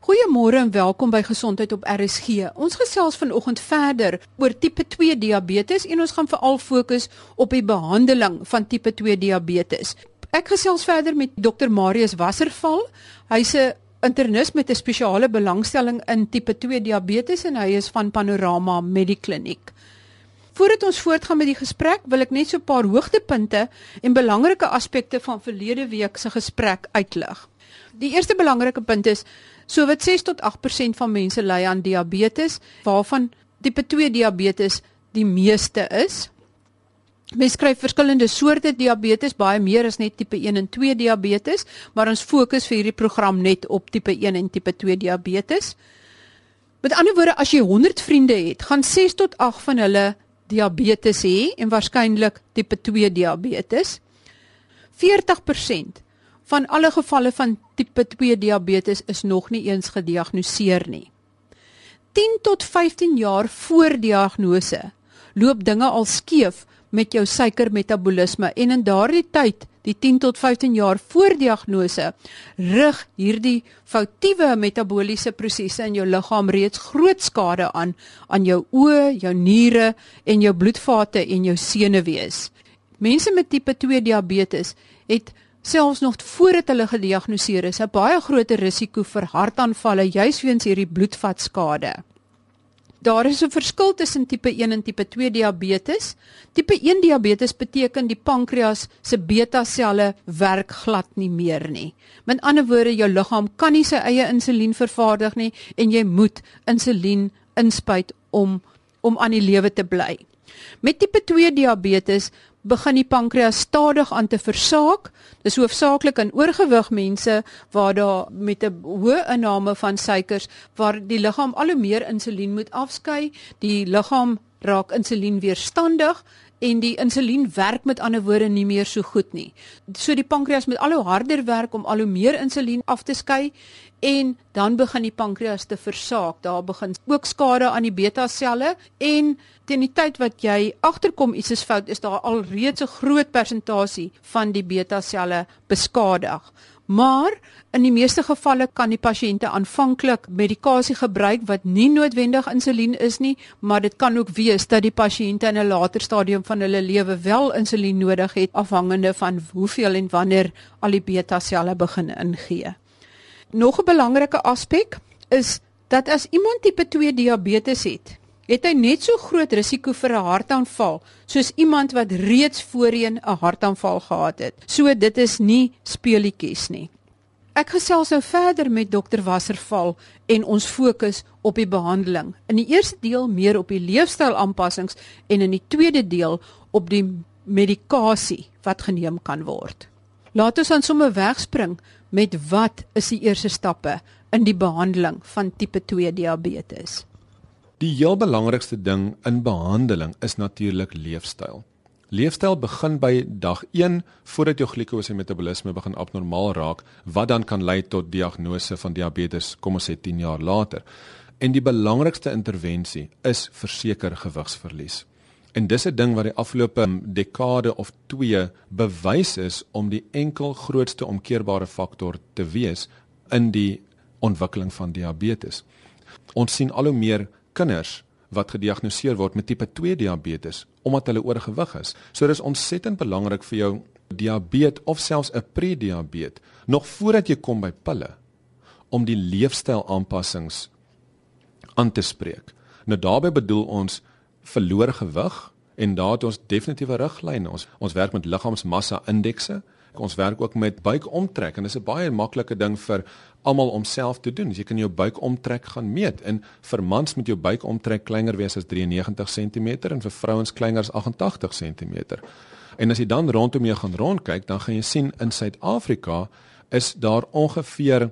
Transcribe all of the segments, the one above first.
Goeiemôre en welkom by Gesondheid op RSG. Ons gesels vanoggend verder oor tipe 2 diabetes en ons gaan veral fokus op die behandeling van tipe 2 diabetes. Ek gesels verder met Dr Marius Wasserval. Hy's 'n internis met 'n spesiale belangstelling in tipe 2 diabetes en hy is van Panorama Medikliniek. Voordat ons voortgaan met die gesprek, wil ek net so 'n paar hoogtepunte en belangrike aspekte van verlede week se gesprek uitlig. Die eerste belangrike punt is So wat 6 tot 8% van mense ly aan diabetes, waarvan tipe 2 diabetes die meeste is. Mens kry verskillende soorte diabetes, baie meer as net tipe 1 en 2 diabetes, maar ons fokus vir hierdie program net op tipe 1 en tipe 2 diabetes. Met ander woorde, as jy 100 vriende het, gaan 6 tot 8 van hulle diabetes hê en waarskynlik tipe 2 diabetes. 40% van alle gevalle van tipe 2 diabetes is nog nie eens gediagnoseer nie. 10 tot 15 jaar voor diagnose loop dinge al skeef met jou suikermetabolisme en in daardie tyd, die 10 tot 15 jaar voor diagnose, rig hierdie foutiewe metabooliese prosesse in jou liggaam reeds groot skade aan aan jou oë, jou niere en jou bloedvate en jou senuwees. Mense met tipe 2 diabetes het selfs nog voordat hulle gediagnoseer is, 'n baie groter risiko vir hartaanvalle juis weens hierdie bloedvatskade. Daar is 'n verskil tussen tipe 1 en tipe 2 diabetes. Tipe 1 diabetes beteken die pankreas se beta-selle werk glad nie meer nie. Met ander woorde, jou liggaam kan nie sy eie insulien vervaardig nie en jy moet insulien inspuit om om aan die lewe te bly. Met tipe 2 diabetes begin die pankreas stadig aan te versaak. Dis hoofsaaklik in oorgewig mense waar daar met 'n hoë inname van suikers waar die liggaam al hoe meer insulien moet afskei. Die liggaam raak insulienweerstandig en die insulien werk met ander woorde nie meer so goed nie. So die pankreas moet al hoe harder werk om al hoe meer insulien af te skei en dan begin die pankreas te versaak. Daar begin ook skade aan die beta-selle en teen die tyd wat jy agterkom iets is fout, is daar al reeds 'n groot persentasie van die beta-selle beskadig. Maar in die meeste gevalle kan die pasiënte aanvanklik medikasie gebruik wat nie noodwendig insulien is nie, maar dit kan ook wees dat die pasiënte in 'n later stadium van hulle lewe wel insulien nodig het afhangende van hoeveel en wanneer al die beta-selle begin ingee. Nog 'n belangrike aspek is dat as iemand tipe 2 diabetes het, het hy net so groot risiko vir 'n hartaanval soos iemand wat reeds voorheen 'n hartaanval gehad het. So dit is nie speelietjies nie. Ek gesels nou verder met dokter Wasserval en ons fokus op die behandeling. In die eerste deel meer op die leefstylaanpassings en in die tweede deel op die medikasie wat geneem kan word. Laat ons dan sommer wegspring met wat is die eerste stappe in die behandeling van tipe 2 diabetes? Die heel belangrikste ding in behandeling is natuurlik leefstyl. Leefstyl begin by dag 1 voordat jou glikose metabolisme begin abnormaal raak, wat dan kan lei tot diagnose van diabetes, kom ons sê 10 jaar later. En die belangrikste intervensie is verseker gewigsverlies. En dis 'n ding wat die afgelope dekade of 2 bewys is om die enkel grootste omkeerbare faktor te wees in die ontwikkeling van diabetes. Ons sien al hoe meer kinders wat gediagnoseer word met tipe 2 diabetes omdat hulle oorgewig is. So dis ontsettend belangrik vir jou diabetes of selfs 'n prediabetes nog voordat jy kom by pille om die leefstyl aanpassings aan te spreek. Nou daarbey bedoel ons verloor gewig en daar het ons definitiewe riglyne. Ons ons werk met liggaamsmassa indekse. Ons werk ook met buikomtrek en dit is 'n baie maklike ding vir almal om self te doen. Jy kan jou buikomtrek gaan meet en vir mans moet jou buikomtrek kleiner wees as 93 cm en vir vrouens kleiner as 88 cm. En as jy dan rondom jou gaan rondkyk, dan gaan jy sien in Suid-Afrika is daar ongeveer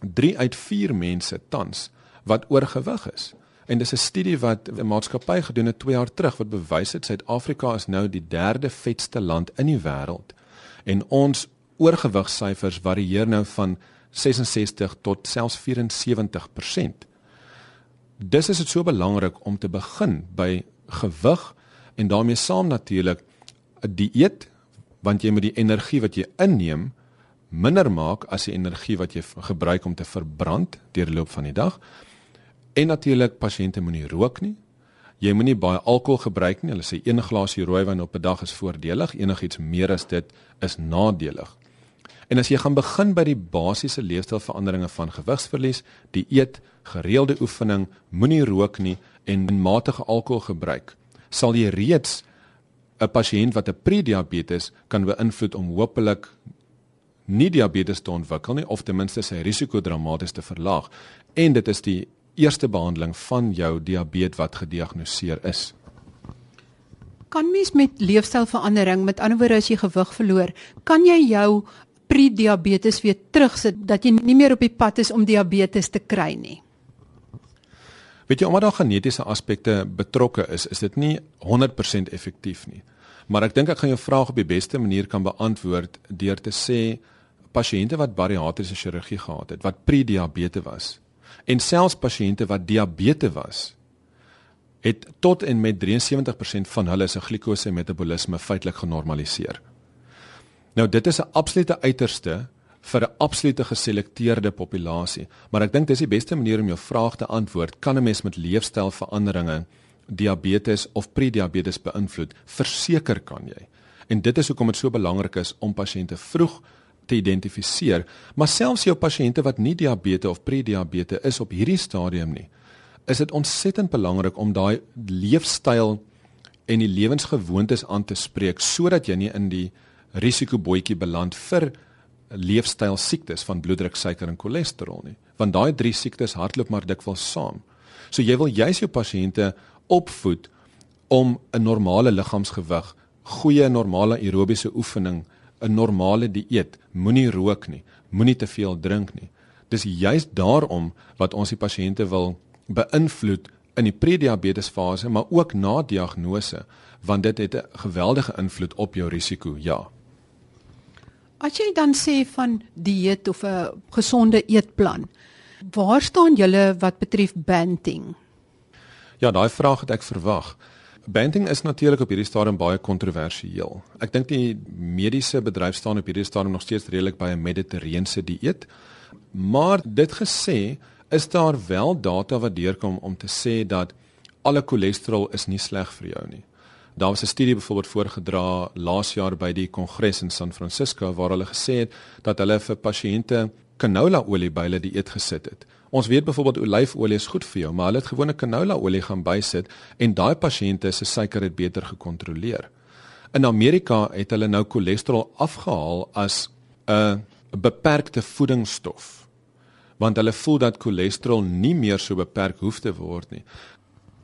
3 uit 4 mense tans wat oorgewig is. En dis 'n studie wat 'n maatskappy gedoen het 2 jaar terug wat bewys het Suid-Afrika is nou die derde vetste land in die wêreld. En ons oorgewigsyfers varieer nou van 66 tot selfs 74%. Dis is dit so belangrik om te begin by gewig en daarmee saam natuurlik 'n dieet want jy moet die energie wat jy inneem minder maak as die energie wat jy gebruik om te verbrand deur die loop van die dag. En natuurlik pasiënte moenie rook nie. Jy moenie baie alkohol gebruik nie. Hulle sê een glasie rooiwyn op 'n dag is voordelig, enigiets meer as dit is nadelig. En as jy gaan begin by die basiese leefstylveranderinge van gewigsverlies, dieet, gereelde oefening, moenie rook nie en matige alkohol gebruik, sal jy reeds 'n pasiënt wat 'n prediabetes kan beïnvloed om hopelik nie diabetes te ontwikkel nie of ten minste sy risiko dramaties te verlaag. En dit is die eerste behandeling van jou diabetes wat gediagnoseer is. Kan mens met leefstylverandering, met ander woorde as jy gewig verloor, kan jy jou prediabetes weer terugsit dat jy nie meer op die pad is om diabetes te kry nie? Weet jy, omdat daar genetiese aspekte betrokke is, is dit nie 100% effektief nie. Maar ek dink ek gaan jou vraag op die beste manier kan beantwoord deur te sê pasiënte wat bariatriese chirurgie gehad het, wat prediabetes was en selfs pasiënte wat diabetes was, het tot en met 73% van hulle se glikose metabolisme feitelik genormaliseer. Nou dit is 'n absolute uiterste vir 'n absolute geselekteerde populasie, maar ek dink dis die beste manier om jou vraag te antwoord. Kan 'n mens met leefstylveranderinge diabetes of prediabetes beïnvloed? Verseker kan jy. En dit is hoekom dit so belangrik is om pasiënte vroeg te identifiseer, maar selfs jou pasiënte wat nie diabetes of prediabetes is op hierdie stadium nie, is dit ontsettend belangrik om daai leefstyl en die lewensgewoontes aan te spreek sodat jy nie in die risikobootjie beland vir leefstyl siektes van bloeddruk, suiker en cholesterol nie, want daai drie siektes hardloop maar dikwels saam. So jy wil juis jou pasiënte opvoed om 'n normale liggaamsgewig, goeie normale aerobiese oefening, 'n normale dieet, moenie rook nie, moenie te veel drink nie. Dis juis daarom wat ons die pasiënte wil beïnvloed in die prediabetes fase, maar ook na diagnose, want dit het 'n geweldige invloed op jou risiko, ja. As jy dan sê van dieet of 'n gesonde eetplan, waar staan julle wat betref banting? Ja, daai vraag het ek verwag. Banting is natuurlik op hierdie stadium baie kontroversieel. Ek dink die mediese bedryf staan op hierdie stadium nog steeds redelik by 'n mediterrane dieet. Maar dit gesê, is daar wel data wat deurkom om te sê dat alle cholesterol is nie sleg vir jou nie. Daar was 'n studie byvoorbeeld voorgedra laas jaar by die kongres in San Francisco waar hulle gesê het dat hulle vir pasiënte canola olie by hulle dieet gesit het. Ons weet byvoorbeeld olyfolie is goed vir jou, maar hulle het gewone canola olie gaan bysit en daai pasiënte se suiker het beter gekontroleer. In Amerika het hulle nou cholesterol afgehaal as 'n beperkte voedingsstof want hulle voel dat cholesterol nie meer so beperk hoef te word nie.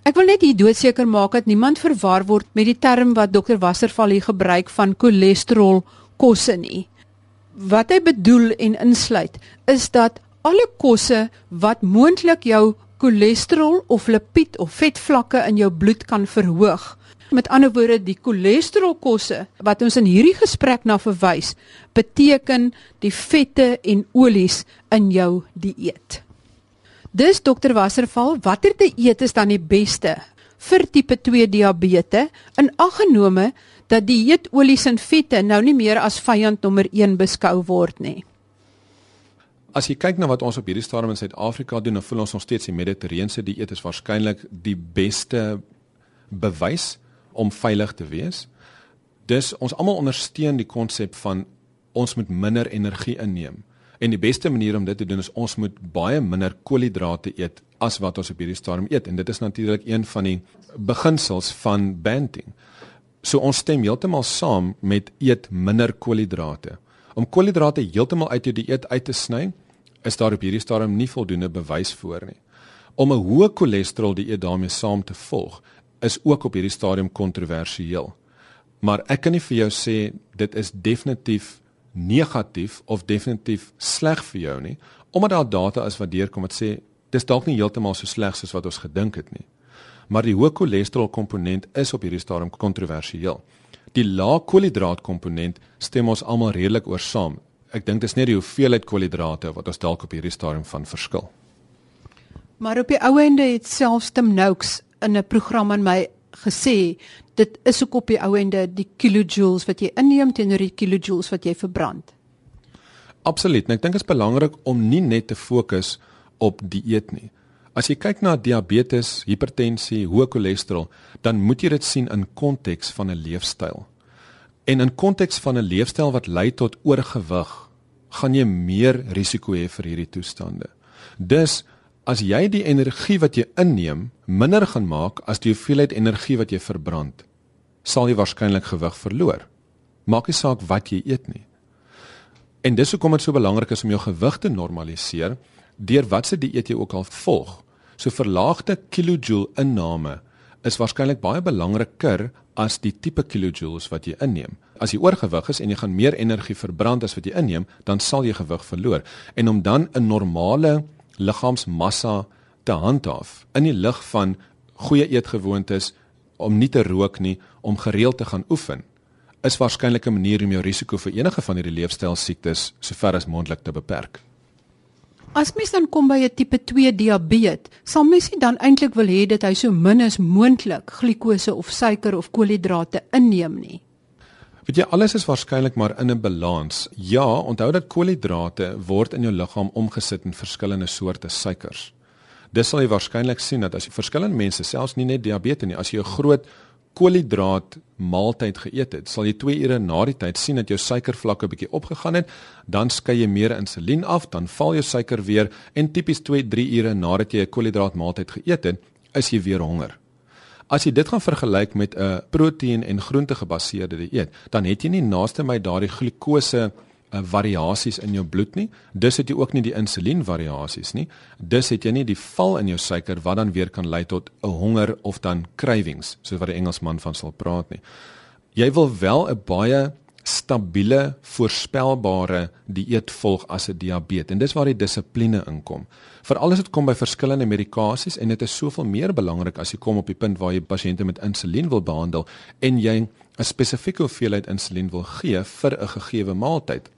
Ek wil net hier doodseker maak dat niemand verwar word met die term wat dokter Wasserval hier gebruik van cholesterol kosse nie. Wat hy bedoel en insluit is dat alle kosse wat moontlik jou cholesterol of lipid of vetvlakke in jou bloed kan verhoog. Met ander woorde, die cholesterol kosse wat ons in hierdie gesprek na verwys, beteken die vette en olies in jou dieet. Dis dokter Wasserval, watter dieet is dan die beste vir tipe 2 diabetes in aggenome dat dieetolies en vette nou nie meer as vyand nommer 1 beskou word nie. As jy kyk na wat ons op hierdie stadium in Suid-Afrika doen, dan voel ons nog steeds die mediterrane dieet is waarskynlik die beste bewys om veilig te wees. Dis ons almal ondersteun die konsep van ons moet minder energie inneem. En die beste manier om dit te doen is ons moet baie minder koolhidrate eet as wat ons op hierdie stadium eet en dit is natuurlik een van die beginsels van banting. So ons stem heeltemal saam met eet minder koolhidrate. Om koolhidrate heeltemal uit jou dieet uit te sny, is daar op hierdie stadium nie voldoende bewys voor nie. Om 'n hoë cholesterol dieet daarmee saam te volg, is ook op hierdie stadium kontroversieel. Maar ek kan nie vir jou sê dit is definitief negatief of definitief sleg vir jou nie, omdat daar data is wat deurkom wat sê dis dalk nie heeltemal so sleg soos wat ons gedink het nie. Maar die hoë cholesterol komponent is op hierdie stadium kontroversieel. Die lae koolhidraat komponent stem ons almal redelik oor saam. Ek dink dis net die hoeveelheid koolhidrate wat ons dalk op hierdie stadium van verskil. Maar op die ou ende het selfs Tim Noakes in 'n program aan my gesê dit is ook op die ou ende die kilojoules wat jy inneem teenoor die kilojoules wat jy verbrand. Absoluut. En ek dink dit is belangrik om nie net te fokus op dieet nie. As jy kyk na diabetes, hipertensie, hoë cholesterol, dan moet jy dit sien in konteks van 'n leefstyl. En in konteks van 'n leefstyl wat lei tot oorgewig, gaan jy meer risiko hê vir hierdie toestande. Dus as jy die energie wat jy inneem minder gaan maak as die hoeveelheid energie wat jy verbrand, sal jy waarskynlik gewig verloor. Maak nie saak wat jy eet nie. En dis hoekom dit so belangrik is om jou gewig te normaliseer deur watse dieet jy ook al volg. So verlaagde kilojoule inname is waarskynlik baie belangriker as die tipe kilojoules wat jy inneem. As jy oorgewig is en jy gaan meer energie verbrand as wat jy inneem, dan sal jy gewig verloor. En om dan 'n normale liggaamsmassa te handhaaf in die lig van goeie eetgewoontes, om nie te rook nie, om gereeld te gaan oefen, is waarskynlik 'n manier om jou risiko vir enige van hierdie leefstyl siektes sover as moontlik te beperk. As mens dan kom by 'n tipe 2 diabetes, sal mens dan eintlik wil hê dat hy so min as moontlik glikose of suiker of koolhidrate inneem nie. Weet jy, alles is waarskynlik maar in 'n balans. Ja, onthou dat koolhidrate word in jou liggaam omgesit in verskillende soorte suikers. Dis sal jy waarskynlik sien dat as jy verskillende mense, selfs nie net diabetes nie, as jy 'n groot koolhidraat maaltyd geëet het, sal jy 2 ure na die tyd sien dat jou suikervlakke bietjie opgegaan het, dan skei jy meer insulien af, dan val jou suiker weer en tipies 2-3 ure nadat jy 'n koolhidraat maaltyd geëet het, is jy weer honger. As jy dit gaan vergelyk met 'n proteïen en groente gebaseerde dieet, dan het jy nie naaste my daardie glikose uh, variasies in jou bloed nie. Dus het jy ook nie die insulien variasies nie. Dus het jy nie die val in jou suiker wat dan weer kan lei tot 'n honger of dan cravings, soos wat die Engelsman van sal praat nie. Jy wil wel 'n baie stabiele, voorspelbare dieet volg as 'n diabetes en dis waar die dissipline inkom. Veral as dit kom by verskillende medikasies en dit is soveel meer belangrik as jy kom op die punt waar jy pasiënte met insulien wil behandel en jy 'n spesifieke hoeveelheid insulien wil gee vir 'n gegeewe maaltyd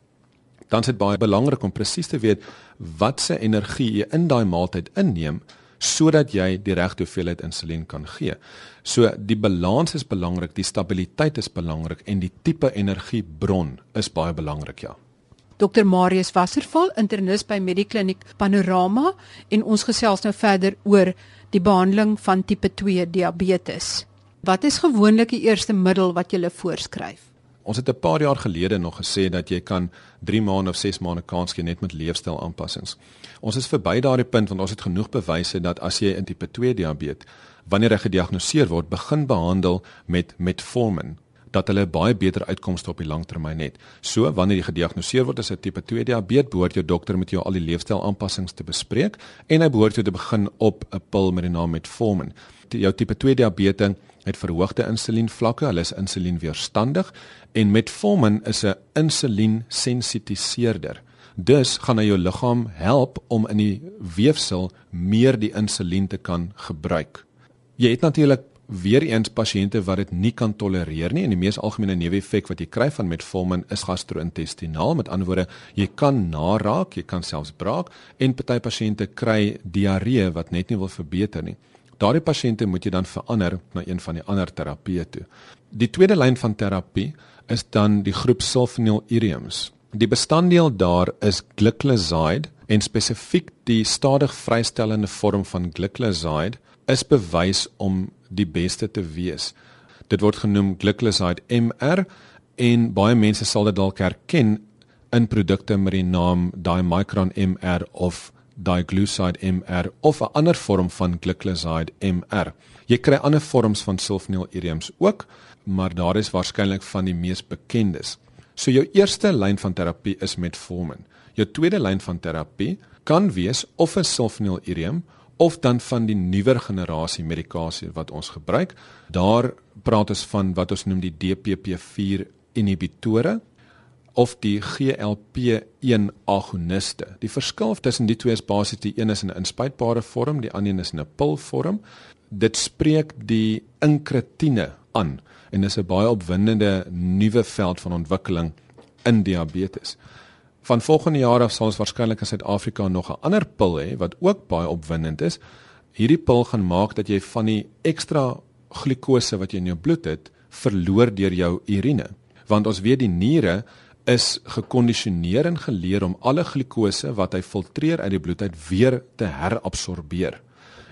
dan is dit baie belangrik om presies te weet watse energie jy in daai maaltyd inneem sodat jy die regte hoeveelheid insulien kan gee. So die balans is belangrik, die stabiliteit is belangrik en die tipe energiebron is baie belangrik, ja. Dr Marius Wasserval, internis by Medikliniek Panorama en ons gesels nou verder oor die behandeling van tipe 2 diabetes. Wat is gewoonlik die eerste middel wat jy voorskryf? Ons het 'n paar jaar gelede nog gesê dat jy kan 3 maande of 6 maande kans gee net met leefstyl aanpassings. Ons is verby daardie punt want ons het genoeg bewyse dat as jy in tipe 2 diabetes wanneer hy gediagnoseer word, begin behandel met metformin dat hulle baie beter uitkomste op die langtermyn het. So wanneer jy gediagnoseer word as 'n tipe 2 diabetes, behoort jou dokter met jou al die leefstyl aanpassings te bespreek en hy behoort jou te begin op 'n pil met die naam metformin. Jou tipe 2 diabetes het verhoogde insulienvlakke, hulle is insulienweerstandig en metformin is 'n insuliensensitiseerder. Dus gaan hy jou liggaam help om in die weefsel meer die insulien te kan gebruik. Jy het natuurlik weer eens pasiënte wat dit nie kan tolereer nie en die mees algemene neeweffek wat jy kry van metformin is gastro-intestinaal. Met ander woorde, jy kan naraak, jy kan selfs braak en party pasiënte kry diarree wat net nie wil verbeter nie. Daardie pasiënte moet jy dan verander na een van die ander terapieë toe. Die tweede lyn van terapie is dan die groep sulfonylureums. Die bestanddeel daar is glyclazide en spesifiek die stadig vrystellende vorm van glyclazide is bewys om die beste te wees. Dit word genoem glyclazide MR en baie mense sal dit dalk herken in produkte met die naam Dimicron MR of diglycide MR of 'n ander vorm van glyclazide MR. Jy kry ander vorms van sulfonylureums ook, maar daar is waarskynlik van die mees bekendes. So jou eerste lyn van terapie is metformin. Jou tweede lyn van terapie kan wees of 'n sulfonylureum of dan van die nuwer generasie medikasie wat ons gebruik. Daar praat ons van wat ons noem die DPP4 inhibitore of die GLP-1 agoniste. Die verskil tussen die twee is basies die een is in 'n inspuitbare vorm, die ander een is in 'n pilvorm. Dit spreek die inkretine aan en dis 'n baie opwindende nuwe veld van ontwikkeling in diabetes. Van volgende jaar af sal ons waarskynlik in Suid-Afrika nog 'n ander pil hê wat ook baie opwindend is. Hierdie pil gaan maak dat jy van die ekstra glikose wat jy in jou bloed het, verloor deur jou urine. Want ons weet die niere is gekondisioneer en geleer om alle glikose wat hy filtreer uit die bloed uit weer te herabsorbeer.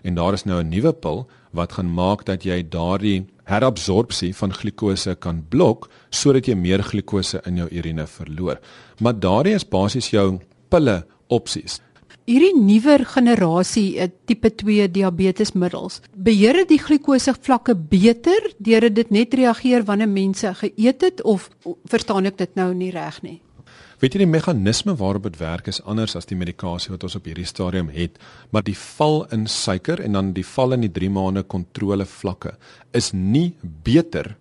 En daar is nou 'n nuwe pil wat gaan maak dat jy daardie herabsorpsie van glikose kan blok sodat jy meer glikose in jou urine verloor. Maar daardie is basies jou pille opsies. Hierdie nuwer generasie eh, tipe 2 diabetesmiddels beheer dit die glikose vlakke beter deurdat dit net reageer wanneer mense geëet het of verstaan ek dit nou nie reg nie? Weet jy die meganisme waarop dit werk is anders as die medikasie wat ons op hierdie stadium het, maar die val in suiker en dan die val in die 3 maande kontrole vlakke is nie beter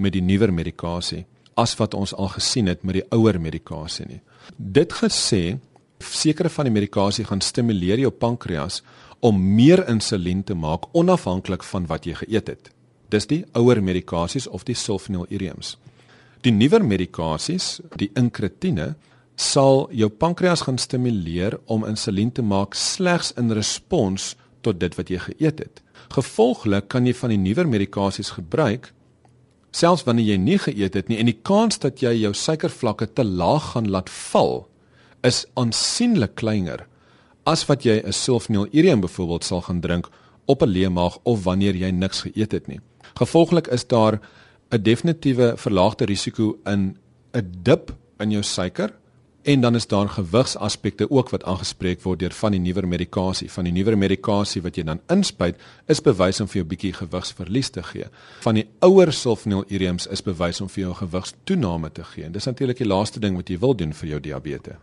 met die nuwer medikasie as wat ons al gesien het met die ouer medikasie nie. Dit gesê, sekere van die medikasie gaan stimuleer jou pankreas om meer insulien te maak onafhanklik van wat jy geëet het. Dis die ouer medikasies of die sulfonylureums. Die nuwer medikasies, die inkretine, sal jou pankreas gaan stimuleer om insulien te maak slegs in respons tot dit wat jy geëet het. Gevolglik kan jy van die nuwer medikasies gebruik selfs wanneer jy nie geëet het nie en die kans dat jy jou suikervlakke te laag gaan laat val is aansienlik kleiner as wat jy 'n sulfonylureum byvoorbeeld sal gaan drink op 'n leë maag of wanneer jy niks geëet het nie. Gevolglik is daar 'n definitiewe verlaagde risiko in 'n dip in jou suiker en dan is daar gewigsaspekte ook wat aangespreek word deur van die nuwer medikasie. Van die nuwer medikasie wat jy dan inspuit, is bewys om vir jou bietjie gewigsverlies te gee. Van die ouer sulfonylureums is bewys om vir jou gewigstoename te gee. Dis natuurlik die laaste ding wat jy wil doen vir jou diabetes.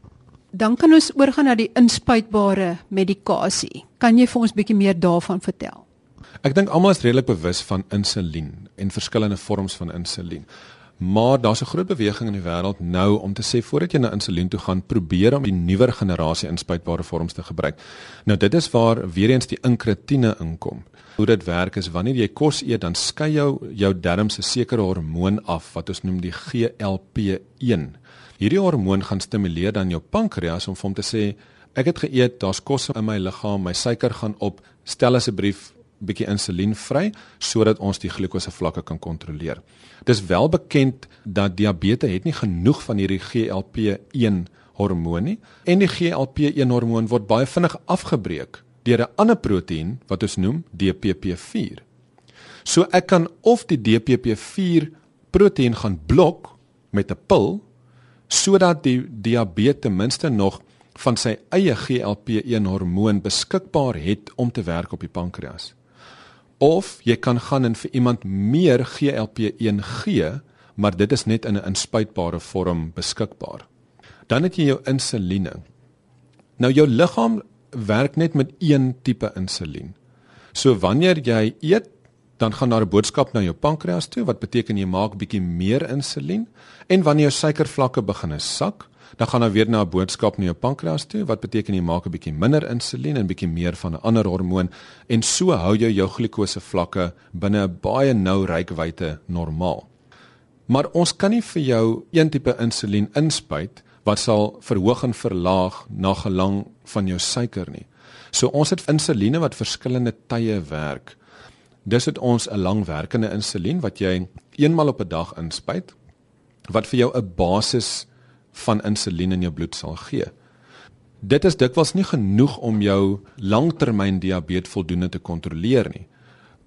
Dan kan ons oorgaan na die inspuitbare medikasie. Kan jy vir ons bietjie meer daarvan vertel? Ek dink almal is redelik bewus van insulien en verskillende vorms van insulien. Maar daar's 'n groot beweging in die wêreld nou om te sê voordat jy na insulien toe gaan, probeer om die nuwer generasie inspuitbare vorms te gebruik. Nou dit is waar weer eens die inkretine inkom. Hoe dit werk is wanneer jy kos eet, dan skei jou jou darmes 'n sekere hormoon af wat ons noem die GLP-1. Hierdie hormoon gaan stimuleer dan jou pankreas om vir hom te sê ek het geëet, daar's kos in my liggaam, my suiker gaan op, stel asseblief bietjie insulien vry sodat ons die glikose vlakke kan kontroleer. Dis wel bekend dat diabetes het nie genoeg van hierdie GLP-1 hormoon nie en die GLP-1 hormoon word baie vinnig afgebreek deur 'n ander proteïen wat ons noem DPP-4. So ek kan of die DPP-4 proteïen gaan blok met 'n pil sodat die diabetes ten minste nog van sy eie GLP-1 hormoon beskikbaar het om te werk op die pankreas of jy kan gaan en vir iemand meer GLP-1 gee, maar dit is net in 'n inspuitbare vorm beskikbaar. Dan het jy jou insuline. Nou jou liggaam werk net met een tipe insulien. So wanneer jy eet, dan gaan daar 'n boodskap na jou pankreas toe wat beteken jy maak bietjie meer insulien en wanneer jou suikervlakke begin sak, dan gaan hy weer na 'n boodskap na jou pankreas toe wat beteken jy maak 'n bietjie minder insulien en bietjie meer van 'n ander hormoon en so hou jy jou glikose vlakke binne 'n baie nou rykwyte normaal. Maar ons kan nie vir jou een tipe insulien inspuit wat sal verhoog en verlaag na gelang van jou suiker nie. So ons het insuline wat verskillende tye werk. Dis het ons 'n langwerkende insulien wat jy eenmal op 'n dag inspuit wat vir jou 'n basis van insulien in jou bloed sal gee. Dit is dikwels nie genoeg om jou langtermyn diabetes voldoende te kontroleer nie.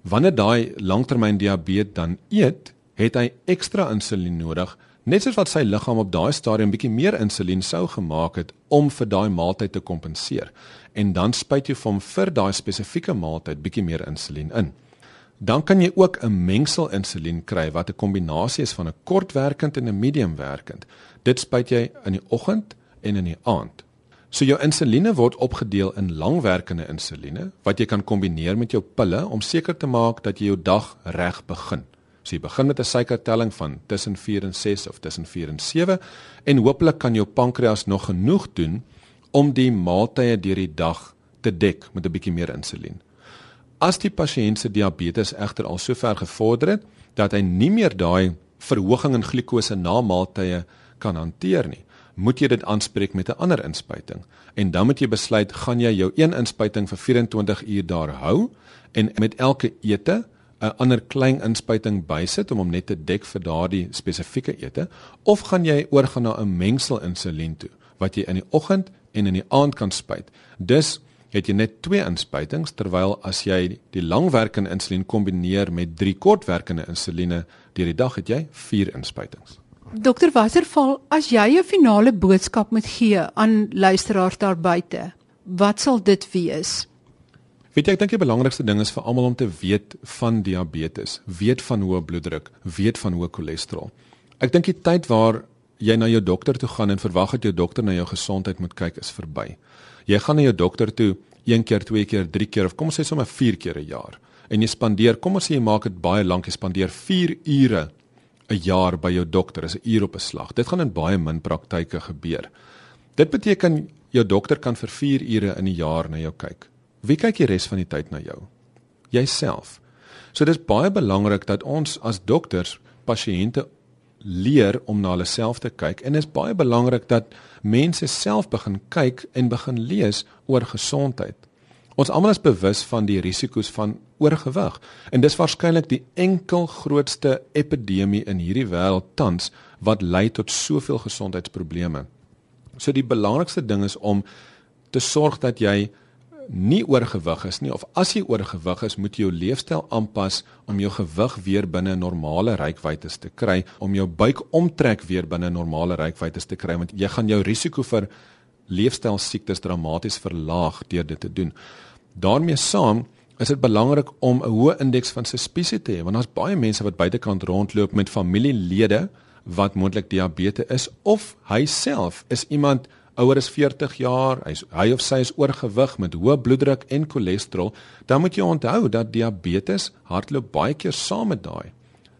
Wanneer daai langtermyn diabetes dan eet, het hy ekstra insulien nodig, net soos wat sy liggaam op daai stadium bietjie meer insulien sou gemaak het om vir daai maaltyd te kompenseer. En dan spuit jy hom vir daai spesifieke maaltyd bietjie meer insulien in. Dan kan jy ook 'n mengsel insulien kry wat 'n kombinasie is van 'n kortwerkend en 'n mediumwerkend. Dit spuit jy in die oggend en in die aand. So jou insuline word opgedeel in langwerkende insuline wat jy kan kombineer met jou pille om seker te maak dat jy jou dag reg begin. So jy begin met 'n suikertelling van tussen 4 en 6 of tussen 4 en 7 en hopelik kan jou pankreas nog genoeg doen om die maaltye deur die dag te dek met 'n bietjie meer insulien. As die pasiënt se diabetes egter al so ver gevorder het dat hy nie meer daai verhoging in glikose na maaltye kan hanteer nie, moet jy dit aanspreek met 'n ander inspuiting. En dan moet jy besluit, gaan jy jou een inspuiting vir 24 uur daar hou en met elke ete 'n ander klein inspuiting bysit om hom net te dek vir daardie spesifieke ete of gaan jy oorgaan na 'n mengsel insulien toe wat jy in die oggend en in die aand kan spuit. Dus het jy net twee inspuitings terwyl as jy die langwerkende insulien kombineer met drie kortwerkende insuline deur die dag het jy vier inspuitings. Dokter Wasserval, as jy 'n finale boodskap moet gee aan luisteraars daar buite, wat sal dit wees? Weet jy, ek dink die belangrikste ding is vir almal om te weet van diabetes, weet van hoë bloeddruk, weet van hoë cholesterol. Ek dink die tyd waar jy na jou dokter toe gaan en verwag dat jou dokter na jou gesondheid moet kyk is verby. Jy gaan na jou dokter toe een keer, twee keer, drie keer of kom ons sê sommer vier keer 'n jaar. En jy spandeer, kom ons sê jy maak dit baie lank, jy spandeer 4 ure 'n jaar by jou dokter is 'n uur op 'n slag. Dit gaan in baie min praktyke gebeur. Dit beteken jou dokter kan vir 4 ure in 'n jaar na jou kyk. Wie kyk die res van die tyd na jou? Jouself. So dis baie belangrik dat ons as dokters pasiënte leer om na hulle self te kyk en is baie belangrik dat mense self begin kyk en begin lees oor gesondheid. Ons almal is bewus van die risiko's van oorgewig en dis waarskynlik die enkel grootste epidemie in hierdie wêreld tans wat lei tot soveel gesondheidsprobleme. So die belangrikste ding is om te sorg dat jy nie oorgewig is nie of as jy oorgewig is, moet jy jou leefstyl aanpas om jou gewig weer binne normale reikwytes te kry, om jou buik omtrek weer binne normale reikwytes te kry want jy gaan jou risiko vir leefstyl siektes dramaties verlaag deur dit te doen daarmee saam is dit belangrik om 'n hoë indeks van suspisie te hê want daar's baie mense wat buitekant rondloop met familielede wat moontlik diabetes is of hy self is iemand ouer as 40 jaar, hy's hy of sy is oorgewig met hoë bloeddruk en cholesterol, dan moet jy onthou dat diabetes hardloop baie keer saam met daai.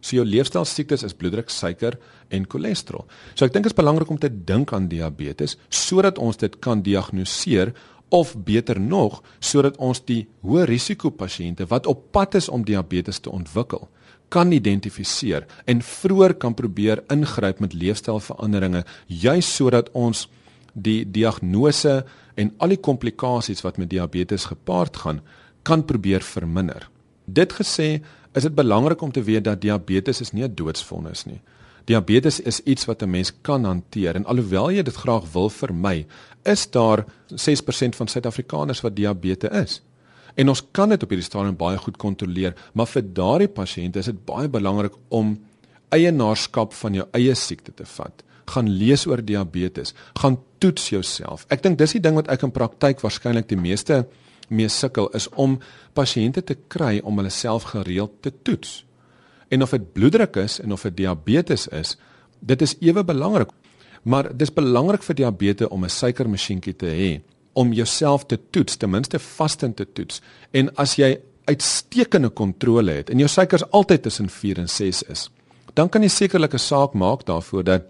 So jou leefstyl siektes is bloeddruk, suiker en cholesterol. So ek dink dit is belangrik om te dink aan diabetes sodat ons dit kan diagnoseer of beter nog sodat ons die hoë risiko pasiënte wat op pad is om diabetes te ontwikkel kan identifiseer en vroeër kan probeer ingryp met leefstylveranderinge juis sodat ons die diagnose en al die komplikasies wat met diabetes gepaard gaan kan probeer verminder. Dit gesê, is dit belangrik om te weet dat diabetes is nie 'n doodsvonnis nie. Diabetes is iets wat 'n mens kan hanteer en alhoewel jy dit graag wil vermy, is daar 6% van Suid-Afrikaners wat diabetes is. En ons kan dit op hierdie stadium baie goed kontroleer, maar vir daardie pasiënte is dit baie belangrik om eienaarskap van jou eie siekte te vat. Gaan lees oor diabetes, gaan toets jouself. Ek dink dis die ding wat ek in praktyk waarskynlik die meeste mee sukkel is om pasiënte te kry om hulle self gereeld te toets. En of dit bloeddruk is en of dit diabetes is, dit is ewe belangrik. Maar dis belangrik vir diabetes om 'n suikermasjienkie te hê om jouself te toets, ten minste vaste te toets. En as jy uitstekende kontrole het en jou suikers altyd tussen 4 en 6 is, dan kan jy sekerlik 'n saak maak daarvoor dat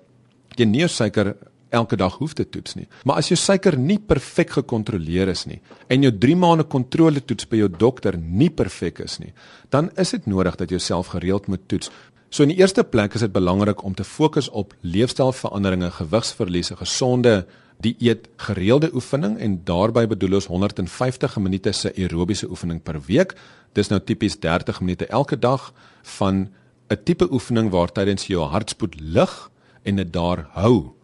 jy nie jou suiker elke dag hoef te toets nie. Maar as jou suiker nie perfek gekontroleer is nie en jou 3 maande kontrole toets by jou dokter nie perfek is nie, dan is dit nodig dat jy jouself gereeld moet toets. So in die eerste plek is dit belangrik om te fokus op leefstylveranderinge, gewigsverlies, 'n gesonde dieet, gereelde oefening en daarbey bedoel ons 150 minute se aerobiese oefening per week. Dis nou tipies 30 minute elke dag van 'n tipe oefening waar tydens jy jou hartspoed lig en dit daar hou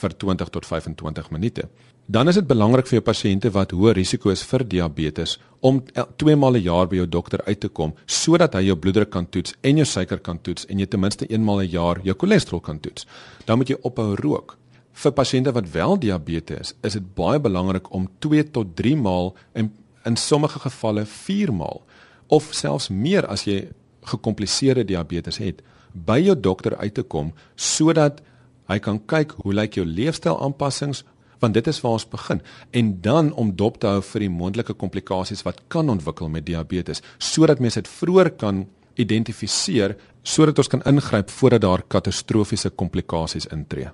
vir 20 tot 25 minute. Dan is dit belangrik vir jou pasiënte wat hoë risiko is vir diabetes om twee maal 'n jaar by jou dokter uit te kom sodat hy jou bloeddruk kan toets en jou suiker kan toets en jy ten minste eenmaal 'n jaar jou cholesterol kan toets. Dan moet jy ophou rook. Vir pasiënte wat wel diabetes is, is dit baie belangrik om 2 tot 3 maal en in sommige gevalle 4 maal of selfs meer as jy gekompliseerde diabetes het, by jou dokter uit te kom sodat Hy kan kyk hoe lyk jou leefstyl aanpassings want dit is waar ons begin en dan om dop te hou vir die moontlike komplikasies wat kan ontwikkel met diabetes sodat mens dit vroeër kan identifiseer sodat ons kan ingryp voordat daar katastrofiese komplikasies intree.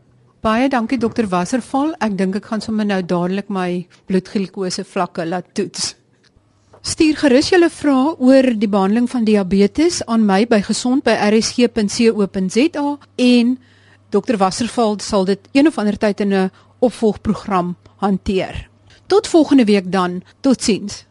Baie dankie dokter Wasserval. Ek dink ek gaan sommer nou dadelik my bloedglikose vlakke laat toets. Stuur gerus julle vrae oor die behandeling van diabetes aan my by gesond@rsg.co.za en Dr Wasserveld sal dit een of ander tyd in 'n opvolgprogram hanteer. Tot volgende week dan. Totsiens.